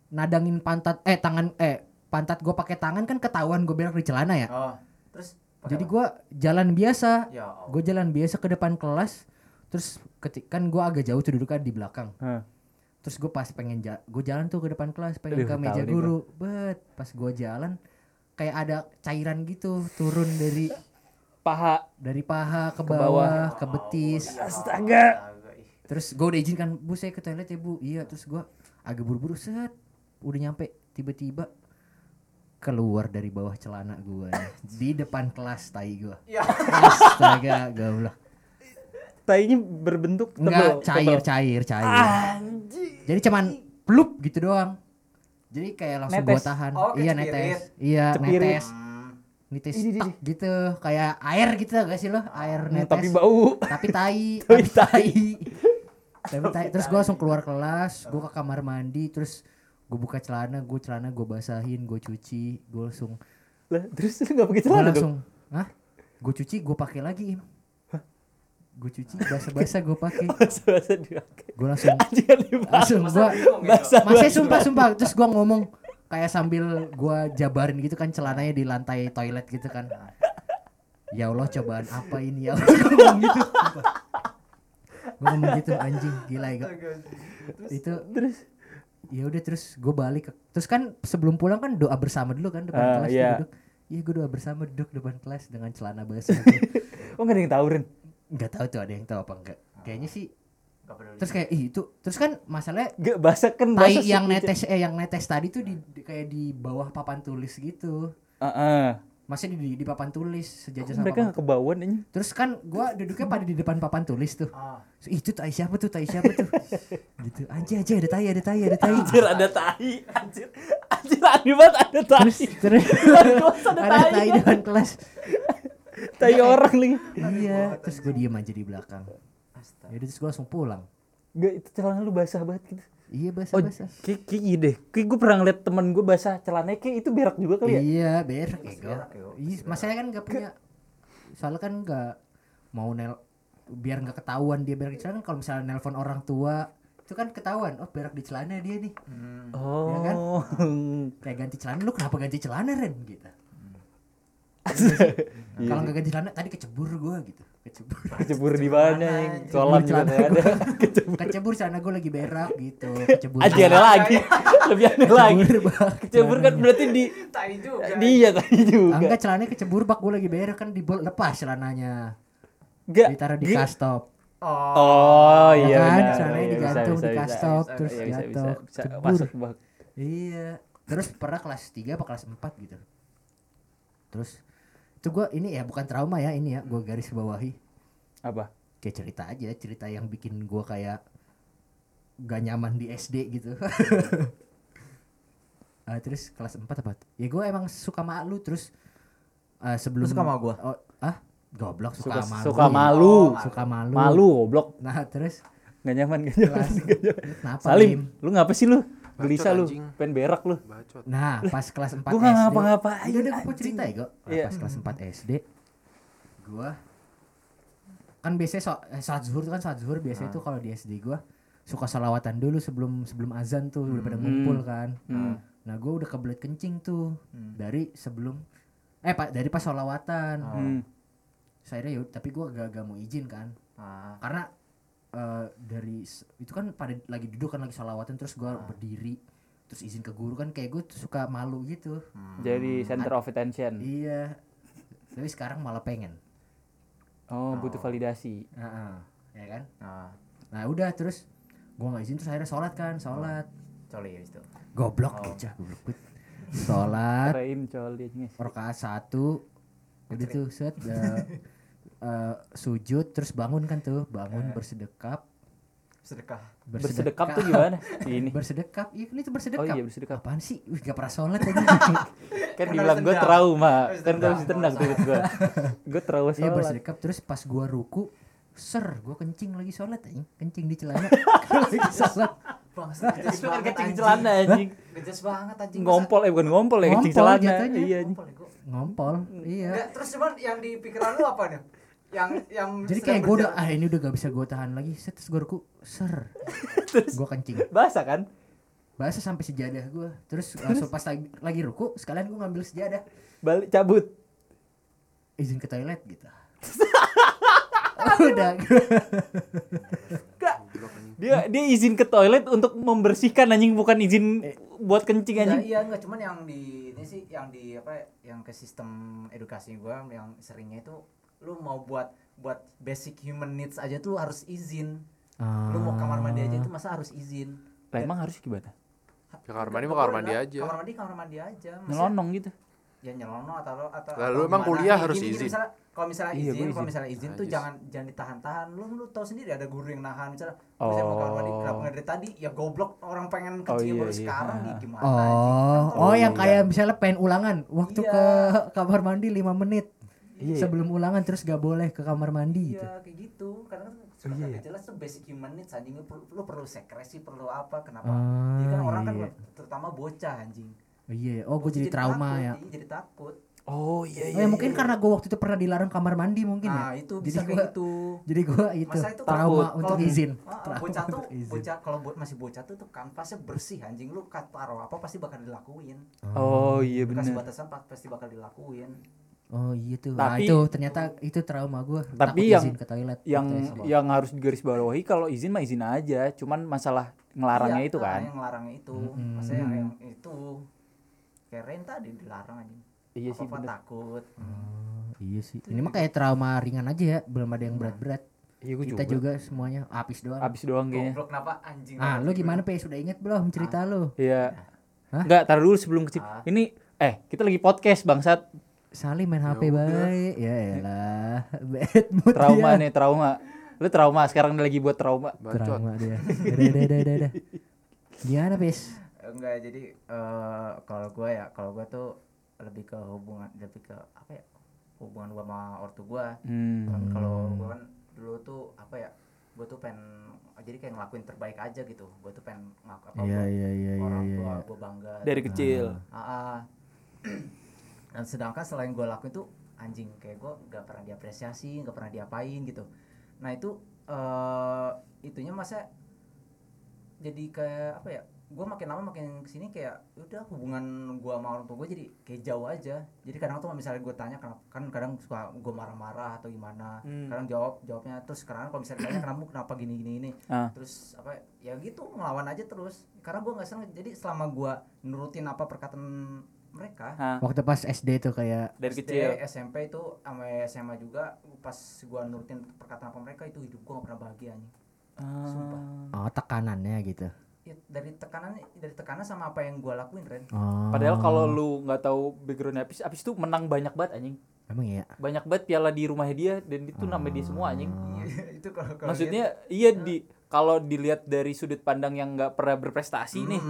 nadangin pantat eh tangan eh pantat gue pakai tangan kan ketahuan gue berak di celana ya. Oh, terus jadi gue jalan biasa. Ya gue jalan biasa ke depan kelas. Terus ketik kan gue agak jauh tuh duduknya di belakang. Hah. terus gue pas pengen ja gue jalan tuh ke depan kelas pengen Aduh, ke meja guru. Bet pas gue jalan kayak ada cairan gitu turun dari paha dari paha ke Ke bawah. bawah ke betis astaga. Terus gue udah izin kan, bu saya ke toilet ya bu. Iya, terus gue agak buru-buru set, udah nyampe tiba-tiba keluar dari bawah celana gue di depan kelas tai gue. Ya. Astaga, goblok. tainya berbentuk tebel Enggak cair, tebel. cair, cair. anjing Jadi cuman plup gitu doang. Jadi kayak langsung gue Netes. tahan. Oh, iya cepirit. netes. Iya, Cepirit. netes. Hmm. Netes Ini, tak gitu, kayak air gitu gak sih lo? Air Hmm, netes. tapi bau tapi tai Tapi tai tapi tai terus gue langsung keluar kelas gue ke kamar mandi terus gue buka celana gue celana gue basahin gue cuci gue langsung lah terus lu nggak pakai gue celana dong langsung hah gue cuci gue pakai lagi im gue cuci basah basah gue pakai bahasa dipakai. Gue langsung kan langsung gue masih sumpah sumpah. Terus gue ngomong kayak sambil gue jabarin gitu kan celananya di lantai toilet gitu kan. Ya Allah cobaan apa ini? Ya Allah gue ngomong gitu. Gue ngomong gitu anjing gila ya itu terus? Ya udah terus gue balik ke, terus kan sebelum pulang kan doa bersama dulu kan depan Ah, kelas iya. duduk. Iya gue doa bersama duduk depan kelas dengan celana basah. Gitu. oh nggak ada yang tahu Ren nggak tahu tuh ada yang tahu apa enggak kayaknya sih terus kayak ih itu terus kan masalahnya Gak basah kan tai basah yang sih. netes eh yang netes tadi tuh di, di- kayak di bawah papan tulis gitu. Heeh. masih di, di papan tulis sejajar sama mereka papan. nggak kebauan ini terus kan gua duduknya pada di depan papan tulis tuh. Ah. Ih, itu tai siapa tuh tai siapa tuh? Gitu. Anjir anjir ada tai ada tai ada tai. Anjir ada tai. Anjir. Anjir aneh banget ada tai. Terus terus. Ada ada tai. tai depan kelas tai orang lagi iya terus gue diem aja di belakang Astaga. ya udah, terus gue langsung pulang Gak itu celana lu basah banget gitu iya basah Oh, basah kayak, kayak gini deh. Kayak gue pernah ngeliat temen gue basah celananya kayak itu berak juga kali ya. iya berak ya gue berak, yo. iya masanya kan nggak punya soalnya kan nggak mau nel biar nggak ketahuan dia berak di celana kan kalau misalnya nelpon orang tua itu kan ketahuan oh berak di celana dia nih Hmm. Oh. Ya kan? kayak ganti celana lu kenapa ganti celana Ren gitu Iya kalau nggak ganti celana tadi kecebur gua gitu kecebur Kecebur di mana yang kolam juga Celana ada. kecebur celana gua lagi berak gitu kecebur Anjing ada lagi. Lebih aneh lagi. Kecebur Kecebur kan berarti di Tai juga. dia tadi juga. Enggak celananya kecebur bak gua lagi berak kan dibol lepas celananya Enggak. ditaruh di kastop Oh. Oh Ya iya kan? benar. Celananya Iya, digantung bisa, di kastop, bisa, terus iya, bisa, jatuh, bisa, bisa. Masuk bak. iya terus pernah kelas 3 apa kelas 4 gitu terus itu gua ini ya bukan trauma ya ini ya gua garis bawahi Apa? kayak cerita aja cerita yang bikin gua kayak gak nyaman di SD gitu Ah, terus kelas 4 apa ya gue emang suka malu terus ah, sebelum Lu suka sama gua? oh, ah goblok suka, Suka malu suka malu. Oh, suka malu Malu goblok. nah terus Nggak nyaman, nggak nyaman. kelas nggak nyaman. kenapa Salim, Bim? lu ngapa sih lu? Gelisah lu, pengen berak lu. bacot nah pas kelas 4 Gua SD nggak ngapa-ngapain, Iya udah mau anjing. cerita ya gue Iya. pas kelas 4 SD gua kan biasanya so, eh, salat zuhur tuh kan salat zuhur biasanya tuh kalau di SD gua suka salawatan dulu sebelum sebelum azan tuh udah pada ngumpul kan Hmm. nah gua udah kebelet kencing tuh Hmm. dari sebelum eh pak dari pas salawatan Oh. Hmm. saya ya tapi gua gak, gak mau izin kan Ah. karena eh, dari itu kan pada lagi duduk kan lagi salawatan terus gua berdiri terus izin ke guru kan kayak gue suka malu gitu. Jadi center of attention. iya. Tapi sekarang malah pengen. Oh, butuh validasi. Heeh, ya kan? Ah. nah udah terus gua nggak izin terus akhirnya sholat kan sholat. Coli ya itu. goblok Oh. aja goblok sholat. Keren coli guys. rakaat satu. Udah tuh set eh, eh, sujud terus bangun kan tuh bangun bersedekap sedekah Bersedekap tuh gimana? Ini. bersedekap iya kan itu bersedekap Oh iya, bersedekap. apaan sih Wih, gak pernah sholat aja Kan Kan dibilang harus gue trauma. Kan gue harus tendang, tendang tuh gue. Gue trauma iya sholat. bersedekap terus pas gua ruku ser gua kencing lagi sholat aja kencing di celana lagi sholat bangsa Itu kan kencing celana anjing. Gejes banget anjing. Ngompol eh bukan ngompol ya kencing celana. Iya. Ngompol ya, ngompol iya terus cuman yang di pikiran lu apa nih? Yang yang jadi kayak gue udah ah ini udah gak bisa gue tahan lagi. Set terus gue ruku ser. Gue kencing. Basah kan? bahasa sampai sejadah gue terus langsung pas lagi, lagi ruku sekalian gue ngambil sejadah. Balik cabut. izin ke toilet gitu. Udah gua- Dia dia izin ke toilet untuk membersihkan anjing bukan izin buat kencing Iya, anjing. iya enggak. Cuman yang di ini sih yang di apa yang ke sistem edukasi gua yang seringnya itu lu mau buat buat basic human needs aja tuh harus izin. Lu mau kamar mandi aja itu masa harus izin. Lah emang harus gimana? Ya, kamar mandi mah kamar mandi aja. Kamar mandi kamar mandi aja. Maksudnya- Nyelonong gitu. ya nyelono atau lo- atau Lah, atau lu emang gimana. kuliah Nih, harus gini, gini, izin. misalnya kalau misalnya Iya, izin, kalau misalnya izin tuh Najis. jangan jangan ditahan-tahan lu lu tahu sendiri ada guru yang nahan misalnya oh. saya mau kamar mandi Oh. kenapa nggak dari tadi ya goblok orang pengen Oh, kencing iya, baru iya. sekarang nih gimana oh Kan oh yang tolong. kayak misalnya pengen ulangan waktu Iya. ke kamar mandi 5 menit Iya. sebelum ulangan terus gak boleh ke kamar mandi gitu. Iya kayak gitu. Karena kan suka iya. kagak jelas tuh basic human needs anjing. Lu perlu, lu perlu sekresi perlu apa kenapa? Ah, Jadi kan orang kan iya. terutama bocah anjing. Oh, iya oh gue jadi trauma takut, ya. iya, jadi takut. Oh iya oh ya mungkin karena gue waktu itu pernah dilarang kamar mandi mungkin nah ya itu jadi bisa gue kayak gitu. jadi gue itu Masa itu trauma takut. untuk Kalau- izin. Ah, ah, Trauma bocah tuh untuk izin. bocah kalau bo- masih bocah tuh tuh kanvasnya bersih anjing. Lu kat taruh apa pasti bakal dilakuin. Oh iya dikasih benar. batasan pa- pasti bakal dilakuin oh iya tuh nah, Tapi- itu ternyata itu trauma gue Tapi yang- izin ke toilet Yang waktu SMA. yang harus digarisbawahi kalau izin mah izin aja, cuman masalah ngelarangnya Iya, itu ah, kan. yang ngelarangnya itu Mm-mm. maksudnya yang, yang itu kayak Ren tadi dilarang anjing Iya sih apa bener. takut Oh, iya sih ini mah kayak trauma ringan aja ya belum ada yang berat-berat Iya gua kita juga semuanya apis doang Abis doang kayaknya. goblok kenapa anjing ah lu gimana pe sudah inget belum cerita lu Iya. Hah? Enggak, taruh dulu sebelum ke Ah. Ini eh kita lagi podcast bangsat. Salim main HP udah. baik ya elah bad mood Trauma dia. nih, trauma. Lu trauma sekarang lagi buat trauma. Bacot. trauma dia udah udah udah udah, udah. gimana pis enggak jadi eh kalau gua ya kalau gua tuh lebih ke hubungan lebih ke apa ya hubungan gua sama ortu gua Hmm. Kan kalau gua kan dulu tuh apa ya gua tuh pengen jadi kayak ngelakuin terbaik aja gitu gua tuh pengen ngelaku apa iya iya iya iya orang iya tua gua bangga Dari kecil. Ah, ah. dan sedangkan selain gue lakuin tuh anjing kayak gue nggak pernah diapresiasi nggak pernah diapain gitu. Nah itu eh itunya masa jadi kayak apa ya gue makin lama makin ke sini kayak "Ya udah hubungan gue sama orang tua gue jadi kayak jauh aja. Jadi kadang tuh misalnya gue tanya kenapa kan kadang suka gue marah-marah atau gimana. Hmm. kadang jawab jawabnya terus sekarang kalau misalnya tanya kenapa kenapa gini gini ini Ah. terus apa ya gitu ngelawan aja terus. Karena gue nggak seneng. Jadi selama gue nurutin apa perkataan mereka. Hah, waktu pas SD tuh kayak dari SD, kecil. SMP itu sama SMA juga pas gue nurutin perkataan apa mereka itu hidup gue gak pernah bahagia nih Sumpah. oh tekanannya gitu. Ya, dari tekanan dari tekanan sama apa yang gue lakuin Ren. Oh. Padahal kalau lu nggak tahu backgroundnya Apis, Apis tuh menang banyak banget anjing. emang iya? Banyak banget piala di rumahnya dia dan itu nama dia semua anjing. Iya, itu kalau kalau Maksudnya iya di kalau dilihat dari sudut pandang yang nggak pernah berprestasi lihat- nih, ya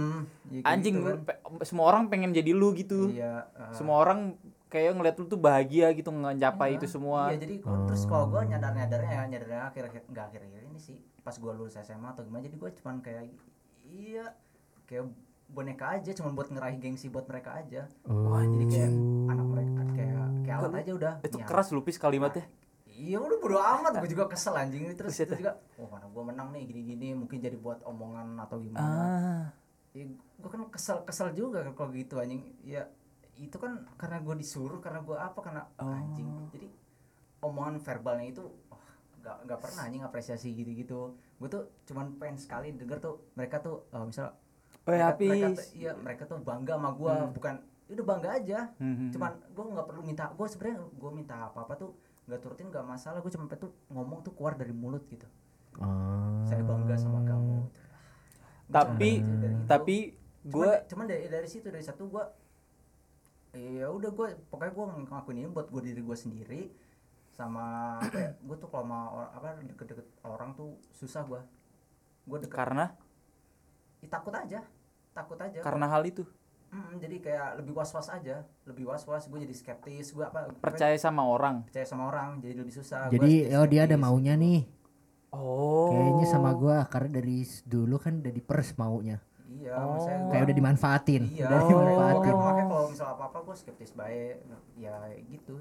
kayak anjing gitu kan. pe- semua orang pengen jadi lu gitu. iya eh, Semua orang kayak ngeliat lu tuh bahagia gitu ngecapai iya, itu semua. iya jadi gua- terus kalau gue nyadar nyadarnya ya nyadarnya akhir-akhir nggak akhir-akhir ini sih pas gue lulus SMA atau gimana jadi gue cuman kayak iya kayak boneka aja cuman buat ngeraih gengsi buat mereka aja oh jadi kayak anak mereka kayak kayak alat aja udah Itu Ya, keras lu pis kalimatnya. Iya udah bodo amat. Gue juga kesel anjing. Terus itu juga oh mana gue menang nih gini-gini mungkin jadi buat omongan atau gimana. Ah. ya, gue kan kesel kesel juga kalau gitu anjing. Ya itu kan karena gue disuruh karena gue apa karena Oh. anjing. Jadi omongan verbalnya itu wah, nggak nggak pernah anjing apresiasi gitu-gitu. Gue tuh cuman pengen sekali denger tuh mereka tuh eh, misal Oh ya mereka, mereka tuh, iya mereka tuh bangga sama gue Hmm. bukan "Ya udah bangga aja. Hmm. cuman gue nggak perlu minta gue sebenarnya gue minta apa apa tuh nggak turutin nggak masalah. Gue cuma pengen tuh ngomong tuh keluar dari mulut gitu. Oh saya bangga sama kamu. Gua Tapi itu. tapi gue cuman dari dari situ dari satu gue ya udah gue pokoknya gue ngelakuin ini buat gue diri gue sendiri. Sama apa ya gue tuh kalau sama or- apa deket-deket orang tuh susah gue gue deket. Karena? Ih, takut aja takut aja. Karena hal itu jadi kayak lebih was was aja lebih was was gue jadi skeptis gue apa percaya sama orang. percaya sama orang jadi lebih susah Gua Jadi oh dia ada maunya nih. Oh. Kayaknya sama gua karena dari dulu kan udah dipers maunya. iya Oh. maksudnya Kayak udah dimanfaatin. iya Udah dimanfaatin. makanya kalau misal apa apa gue skeptis baik ya gitu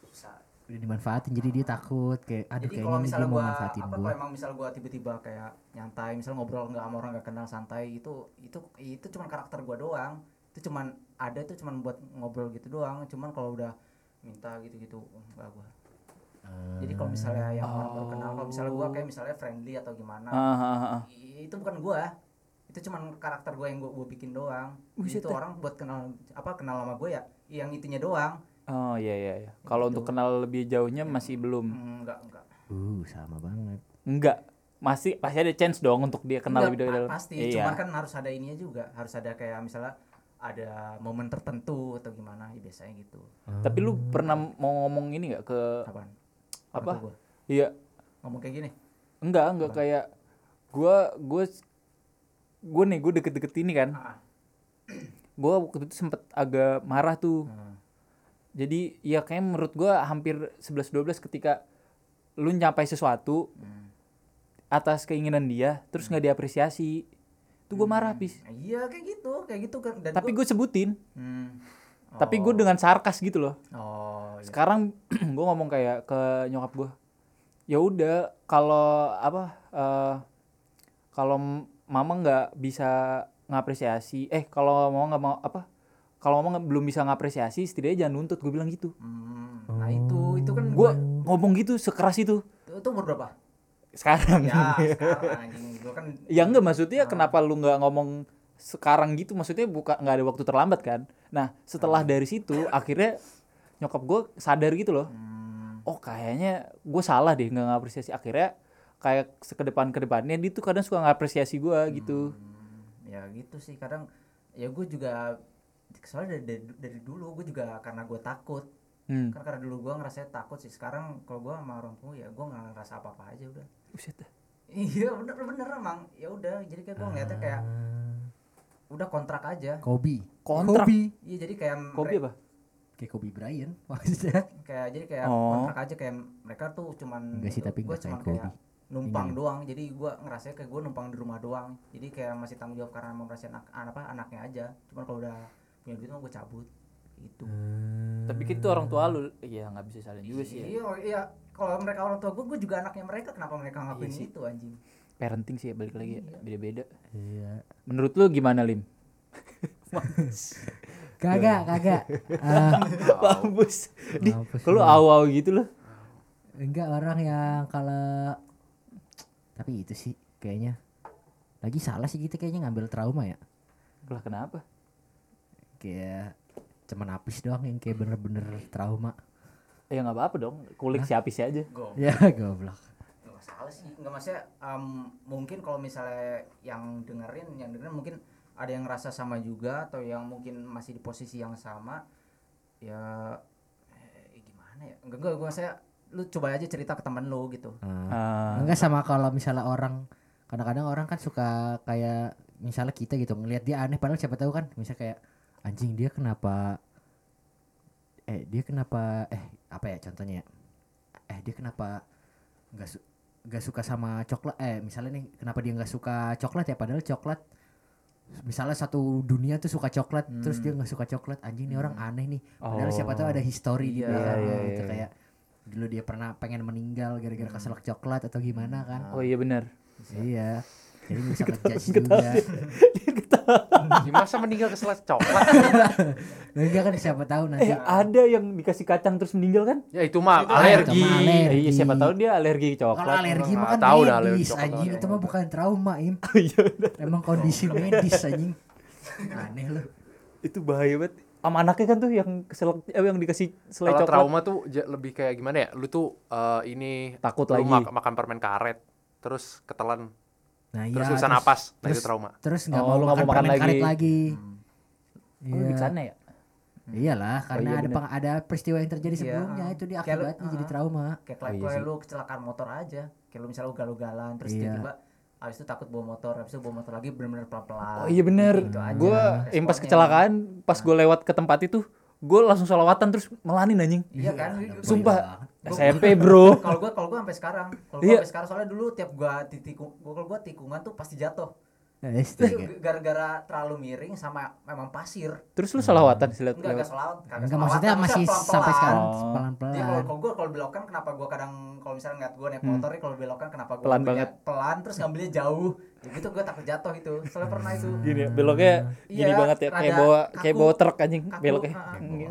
susah Udah dimanfaatin jadi dia takut kayak aduh jadi kayaknya dia mau manfaatin apa gua. kalau emang misal gua tiba-tiba kayak nyantai misal ngobrol nggak sama orang nggak kenal santai itu itu itu cuman karakter gua doang itu cuman ada itu cuman buat ngobrol gitu doang cuman kalau udah minta gitu-gitu enggak gua jadi kalau misalnya yang orang baru kenal kalau misalnya gua kayak misalnya friendly atau gimana Ah, ah, ah, ah. i- itu bukan gua itu cuman karakter gua yang gua, gua bikin doang Buset itu dah. orang buat kenal apa kenal sama gua ya yang itunya doang Oh iya iya iya. Kalau Gitu. untuk kenal lebih jauhnya masih belum. Hmm, enggak enggak Uh, sama banget. Enggak. Masih pasti ada chance dong untuk dia kenal Enggak, lebih dalam. pasti Iya. cuman kan harus ada ininya juga harus ada kayak misalnya ada momen tertentu atau gimana ya biasanya gitu Tapi lu pernah mau ngomong ini nggak ke kapan Apa? Iya. ngomong kayak gini Enggak, enggak kayak gua gua gua nih gue deket-deket ini kan. Ah. Gua waktu itu sempet agak marah tuh. Hmm. Jadi ya kayak menurut gua hampir 11 12 ketika lu nyampai sesuatu Hmm. atas keinginan dia terus nggak diapresiasi. Itu gua marah, Pis. Nah, iya kayak gitu kayak gitu kan dan Tapi gue sebutin, Hmm. tapi gue Oh. dengan sarkas gitu loh. oh iya. Sekarang gue ngomong kayak ke nyokap gue, ya udah kalau apa eh, kalau mama nggak bisa ngapresiasi, eh kalau mama nggak mau apa, kalau mama belum bisa ngapresiasi, setidaknya jangan nuntut. Gue bilang gitu. Hmm, nah itu itu kan Gue ngomong gitu sekeras itu, itu umur berapa Sekarang. ya sekarang gua kan ya enggak maksudnya kenapa lu nggak ngomong sekarang gitu? Maksudnya bukan nggak ada waktu terlambat kan? Nah setelah dari situ akhirnya nyokap gue sadar gitu loh. Hmm, oh kayaknya gue salah deh nggak ngapresiasi. Akhirnya kayak sekedepan ke depannya dia tuh kadang suka ngapresiasi gue gitu. Hmm, ya gitu sih. Kadang ya gue juga soalnya dari, dari, dari dulu gue juga karena gue takut. Hmm. kan karena dulu gue ngerasa takut sih. Sekarang kalau gue sama orang tua ya gue nggak ngerasa apa apa aja udah Buset dah. iya bener bener emang ya udah jadi kayak gue ngeliatnya kayak udah kontrak aja Kobe. Kontrak? Kobe. iya jadi kayak Kobe apa Kayak Kobe Bryant maksudnya. kayak jadi kayak Oh. kontrak aja kayak mereka tuh cuman Enggak sih, tapi gue cuman kayak Kobe. numpang Ini. doang jadi gue ngerasa kayak gue numpang di rumah doang jadi kayak masih tanggung jawab karena memperhatikan anak an- apa anaknya aja cuman kalau udah punya duit mah gue cabut gitu tapi gitu orang tua lu ya nggak bisa salin juga sih ya. iya iya kalau mereka orang tua gue gue juga anaknya mereka kenapa mereka ngelakuin Iya itu anjing? Parenting sih ya balik lagi ya beda-beda. Iya. menurut lu gimana lim? Kagak, kagak. Mampus. Di kalau awal gitu loh enggak orang yang kalau tapi itu sih kayaknya. Lagi salah sih kita kayaknya ngambil trauma ya. lah kenapa? Kayak cuman apis doang yang kayak bener-bener trauma. Ya nggak apa-apa dong. Kulik si apis aja. Gue Ya goblok. nggak masalah sih. Nggak maksudnya em, mungkin kalau misalnya yang dengerin yang dengerin mungkin ada yang ngerasa sama juga atau yang mungkin masih di posisi yang sama. Ya eh, gimana ya? Enggak enggak gue saya lu coba aja cerita ke temen lu gitu. Ah. Ah. Enggak sama kalau misalnya orang kadang-kadang orang kan suka kayak misalnya kita gitu ngelihat dia aneh padahal siapa tahu kan misalnya kayak anjing dia kenapa eh dia kenapa eh apa ya contohnya ya? Eh dia kenapa nggak su nggak suka sama coklat? Eh misalnya nih kenapa dia nggak suka coklat ya? Padahal coklat misalnya satu dunia tuh suka coklat terus dia nggak suka coklat. Anjing nih orang aneh nih. Padahal siapa tahu ada history di Iya, belakangnya iya, gitu iya. kayak dulu dia pernah pengen meninggal gara-gara keselak coklat atau gimana kan. Oh iya benar. Iya jadi ngejudge juga. Di masa meninggal keselat coklat. enggak kan siapa tahu nanti. Eh ada yang dikasih kacang terus meninggal kan? Ya itu mah Itu alergi. mah alergi. iya siapa tahu dia alergi kalau coklat. Alergi mah Nggak kan tahu medis coklat anjing. itu mah bukan trauma im. Iya, benar. emang kondisi medis anjing. Aneh lu. Itu bahaya banget. Sama anaknya kan tuh yang keselak eh, yang dikasih selai Kalau coklat. trauma tuh lebih kayak gimana ya? Lu tuh eh, ini Takut lu lagi. mak- makan permen karet, terus ketelan, nah terus iya susah napas. Nah itu terus- trauma. terus nggak Oh, mau makan, mau makan permen karet lagi. lagi oh lebih ke sana ya iyalah karena iya ada peng- ada peristiwa yang terjadi Iya, sebelumnya itu dia Kayak lu- akibatnya jadi ah. trauma kayak Oh, iya kayak sih. lu kecelakaan motor aja kayak lu misalnya ugal-ugalan terus Iya. tiba-tiba habis itu takut bawa motor habis itu bawa motor lagi bener-bener pelan-pelan Oh iya bener. Gitu aja Gue yang pas responnya. kecelakaan, pas gue lewat ke tempat itu, gue langsung salawatan terus melanin anjing. iya kan Sumpah. Gua- SMP bro. kalau gua kalau gua sampai sekarang kalau Iya. gua sampai sekarang soalnya dulu tiap gua titikung gua kalau gua tikungan tuh pasti jatuh astaga. gara-gara terlalu miring sama memang pasir Terus lu salawatan sih liat enggak enggak kagak Enggak maksudnya masih pelan-pelan. sampai sekarang Oh. Jadi kalau pelan-pelan. kalau gua kalau belokan kenapa gua kadang kalau misalnya ngeliat gua naik Hmm. motor nih kalau belokan kenapa gua Pelan banget. pelan terus ngambilnya jauh ya gitu gua takut jatuh itu soalnya pernah itu Gini ya, beloknya gini Iya, banget ya, kayak bawa kayak bawa truk anjing Kaku, beloknya. Gini.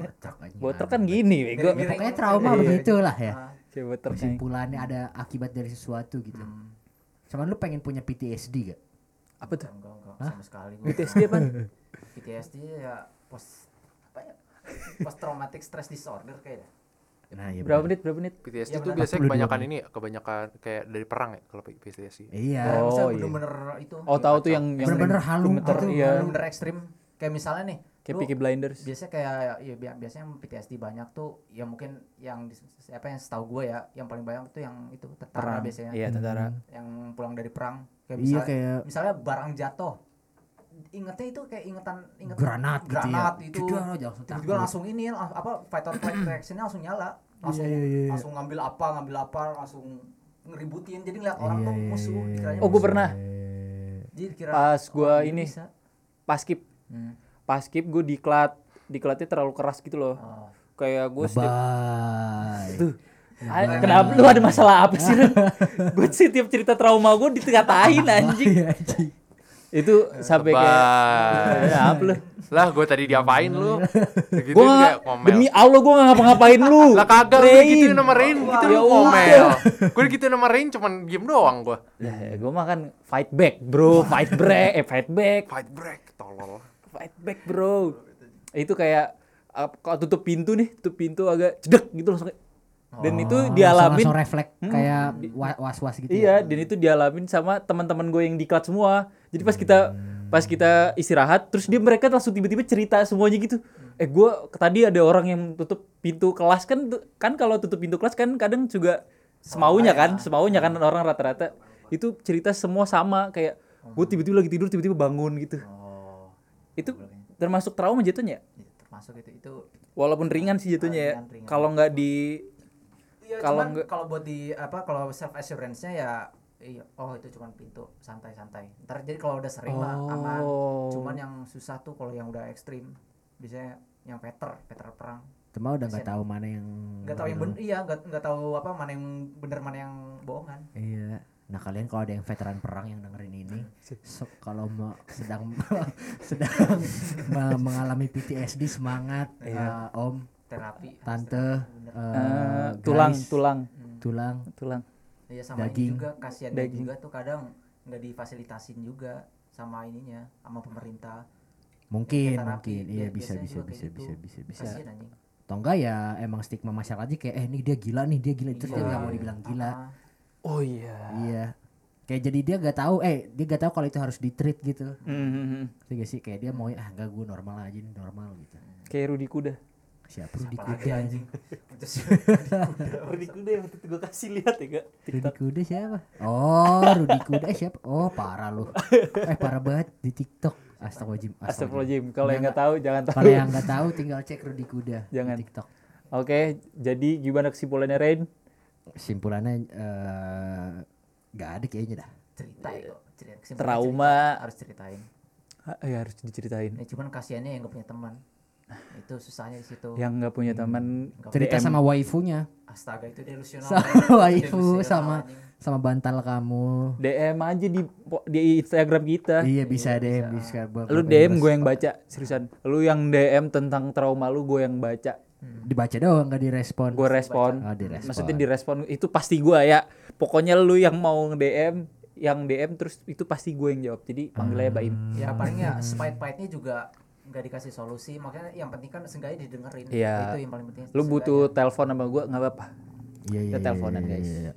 Bawa truk kan gini, bego. Pokoknya trauma begitulah ya. Kayak bawa truk. Kesimpulannya ada akibat dari sesuatu gitu. hmm. Cuman lu pengen punya PTSD gak? Apa tuh? enggak enggak sama sekali gua PTSD apa? PTSD ya post apa ya post traumatic stress disorder kayaknya Nah, ya Berapa menit? Berapa menit? PTSD Iya, tuh benar. biasanya 42 kebanyakan ini kebanyakan kayak dari perang ya kalau PTSD. Iya. Oh, iya. bener-bener itu Oh tahu tuh yang yang Bener-bener halu bener-bener, gitu. Iya. bener-bener ekstrim kayak misalnya nih Kayak Peaky Blinders. biasanya kayak ya bi- biasanya PTSD banyak tuh ya mungkin yang di- apa yang setahu gue ya yang paling banyak tuh yang itu tentara Perang. biasanya Iya, tentara. yang pulang dari perang kayak Iya misalnya kayak misalnya barang jatuh ingetnya itu kayak ingetan ingetan granat gitu ya. granat itu Jedar aja langsung tiba-tiba langsung ini apa fight or flight reactionnya langsung nyala langsung Iya, iya, iya. langsung ngambil apa ngambil apa langsung ngeributin jadi ngeliat orang Iya, tuh iya, musuh iya, dikiranya Oh, gua musuh. pernah. jadi dikira Pas gua oh, ini. bisa. Paskip. Hmm. Paskip gue diklat. Diklatnya terlalu keras gitu loh. Oh. Kayak gue setiap Bye. Tuh. Kenapa lu ada masalah apa sih lu? gue setiap cerita trauma gue dikatain anjing. Itu sampai kayak Bye. ya, apa lu? Lah gue tadi diapain lu? Gitu Gue kayak ngomel. demi Allah gue gak ngapa-ngapain lu. lah kagak gue sama Rain gitu Ya lu gue gituin sama Rain cuman diem doang gue. Ya, gue mah kan fight back, bro. Fight back, eh fight back, Fight break tolol. fight back, bro. Itu kayak kalau tutup pintu nih, tutup pintu agak cedek gitu langsung. kayak- Dan itu Oh, dialamin langsung refleks Hmm. kayak wa- was-was gitu. Iya, ya. dan itu dialamin sama teman-teman gue yang diklat semua. Jadi pas kita pas kita istirahat, terus dia mereka langsung tiba-tiba cerita semuanya gitu. Eh, gue tadi ada orang yang tutup pintu kelas kan kan kalau tutup pintu kelas kan kadang juga semaunya kan, semaunya kan orang rata-rata itu cerita semua sama kayak gue tiba-tiba lagi tidur tiba-tiba bangun gitu. Oh. Itu termasuk trauma jatuhnya. Itu termasuk itu itu Walaupun ringan sih jatuhnya ya. Kalau nggak di ya, Kalau cuman kalau buat di apa kalau self assurance-nya ya iya oh itu cuman pintu santai-santai. Ntar jadi kalau udah sering mah aman. Oh. Cuman yang susah tuh kalau yang udah ekstrim. Biasanya yang veter, veter perang. Cuma udah nggak tahu mana yang Nggak tahu yang bener, iya nggak nggak tahu apa mana yang bener mana yang bohongan. Iya. Nah kalian kalau ada yang veteran perang yang dengerin ini, so- kalau mau sedang sedang me- mengalami PTSD semangat Iya. eh, om, Terapi. tante, eh, Eh, tulang, guys, tulang, Hmm. tulang. tulang. Iya sama Daging. ini juga kasihan Daging. juga tuh kadang nggak difasilitasin juga sama ininya sama pemerintah. Mungkin, Terapi, mungkin, iya bisa, bisa, bisa, kayak bisa, gitu. bisa, bisa. Kasihan anjing. Atau enggak ya emang stigma masyarakat aja kayak eh ini dia gila nih, dia gila, terus dia Iya. nggak mau dibilang gila. Ah, Oh iya. Iya. Kayak jadi dia nggak tahu, eh dia nggak tahu kalau itu harus di treat gitu. Hmm, Ngerti gak sih kayak dia mau ah enggak gue normal aja nih normal gitu. kayak Rudi Kuda. Siapa Rudi Kuda anjing? Rudi Kuda yang itu gue kasih lihat ya gak? Rudi Kuda siapa? Oh, Rudi Kuda eh, siapa? Oh, parah lu. Eh, parah banget di TikTok. Astagfirullahaladzim. Astagfirullahaladzim. Kalau yang nggak tahu jangan tahu. Kalau yang nggak tahu tinggal cek Rudi Kuda Jangan. di TikTok. Oke, jadi gimana kesimpulannya Rain? Simpulannya eh nggak ada kayaknya dah. cerita itu cerita kesimpulan Trauma. cerita, harus ceritain Ah, ya harus diceritain. ya, cuman kasihannya yang gak punya teman itu susahnya di situ Yang nggak punya teman Nggak Cerita DM. sama waifunya, astaga itu delusional Sama waifu, Delusional, sama- anjing. sama bantal kamu. DM aja di di Instagram kita. Iya bisa Iya, DM bisa. bisa. Lu DM gue yang baca, seriusan. Lu yang DM tentang trauma lu gue yang baca. dibaca doang nggak direspon. Gue respon. Oh, direspon. Maksudnya direspon itu pasti gue ya. Pokoknya lu yang mau DM, yang DM terus itu pasti gue yang jawab. Jadi panggilnya Baim. ya paling ya spite-pite-nya juga nggak dikasih solusi makanya yang penting kan seenggaknya didengerin Iya. itu yang paling penting Lu butuh telepon sama gue nggak apa-apa. Iya iya. Kita iya, teleponan, iya, guys. iya, iya.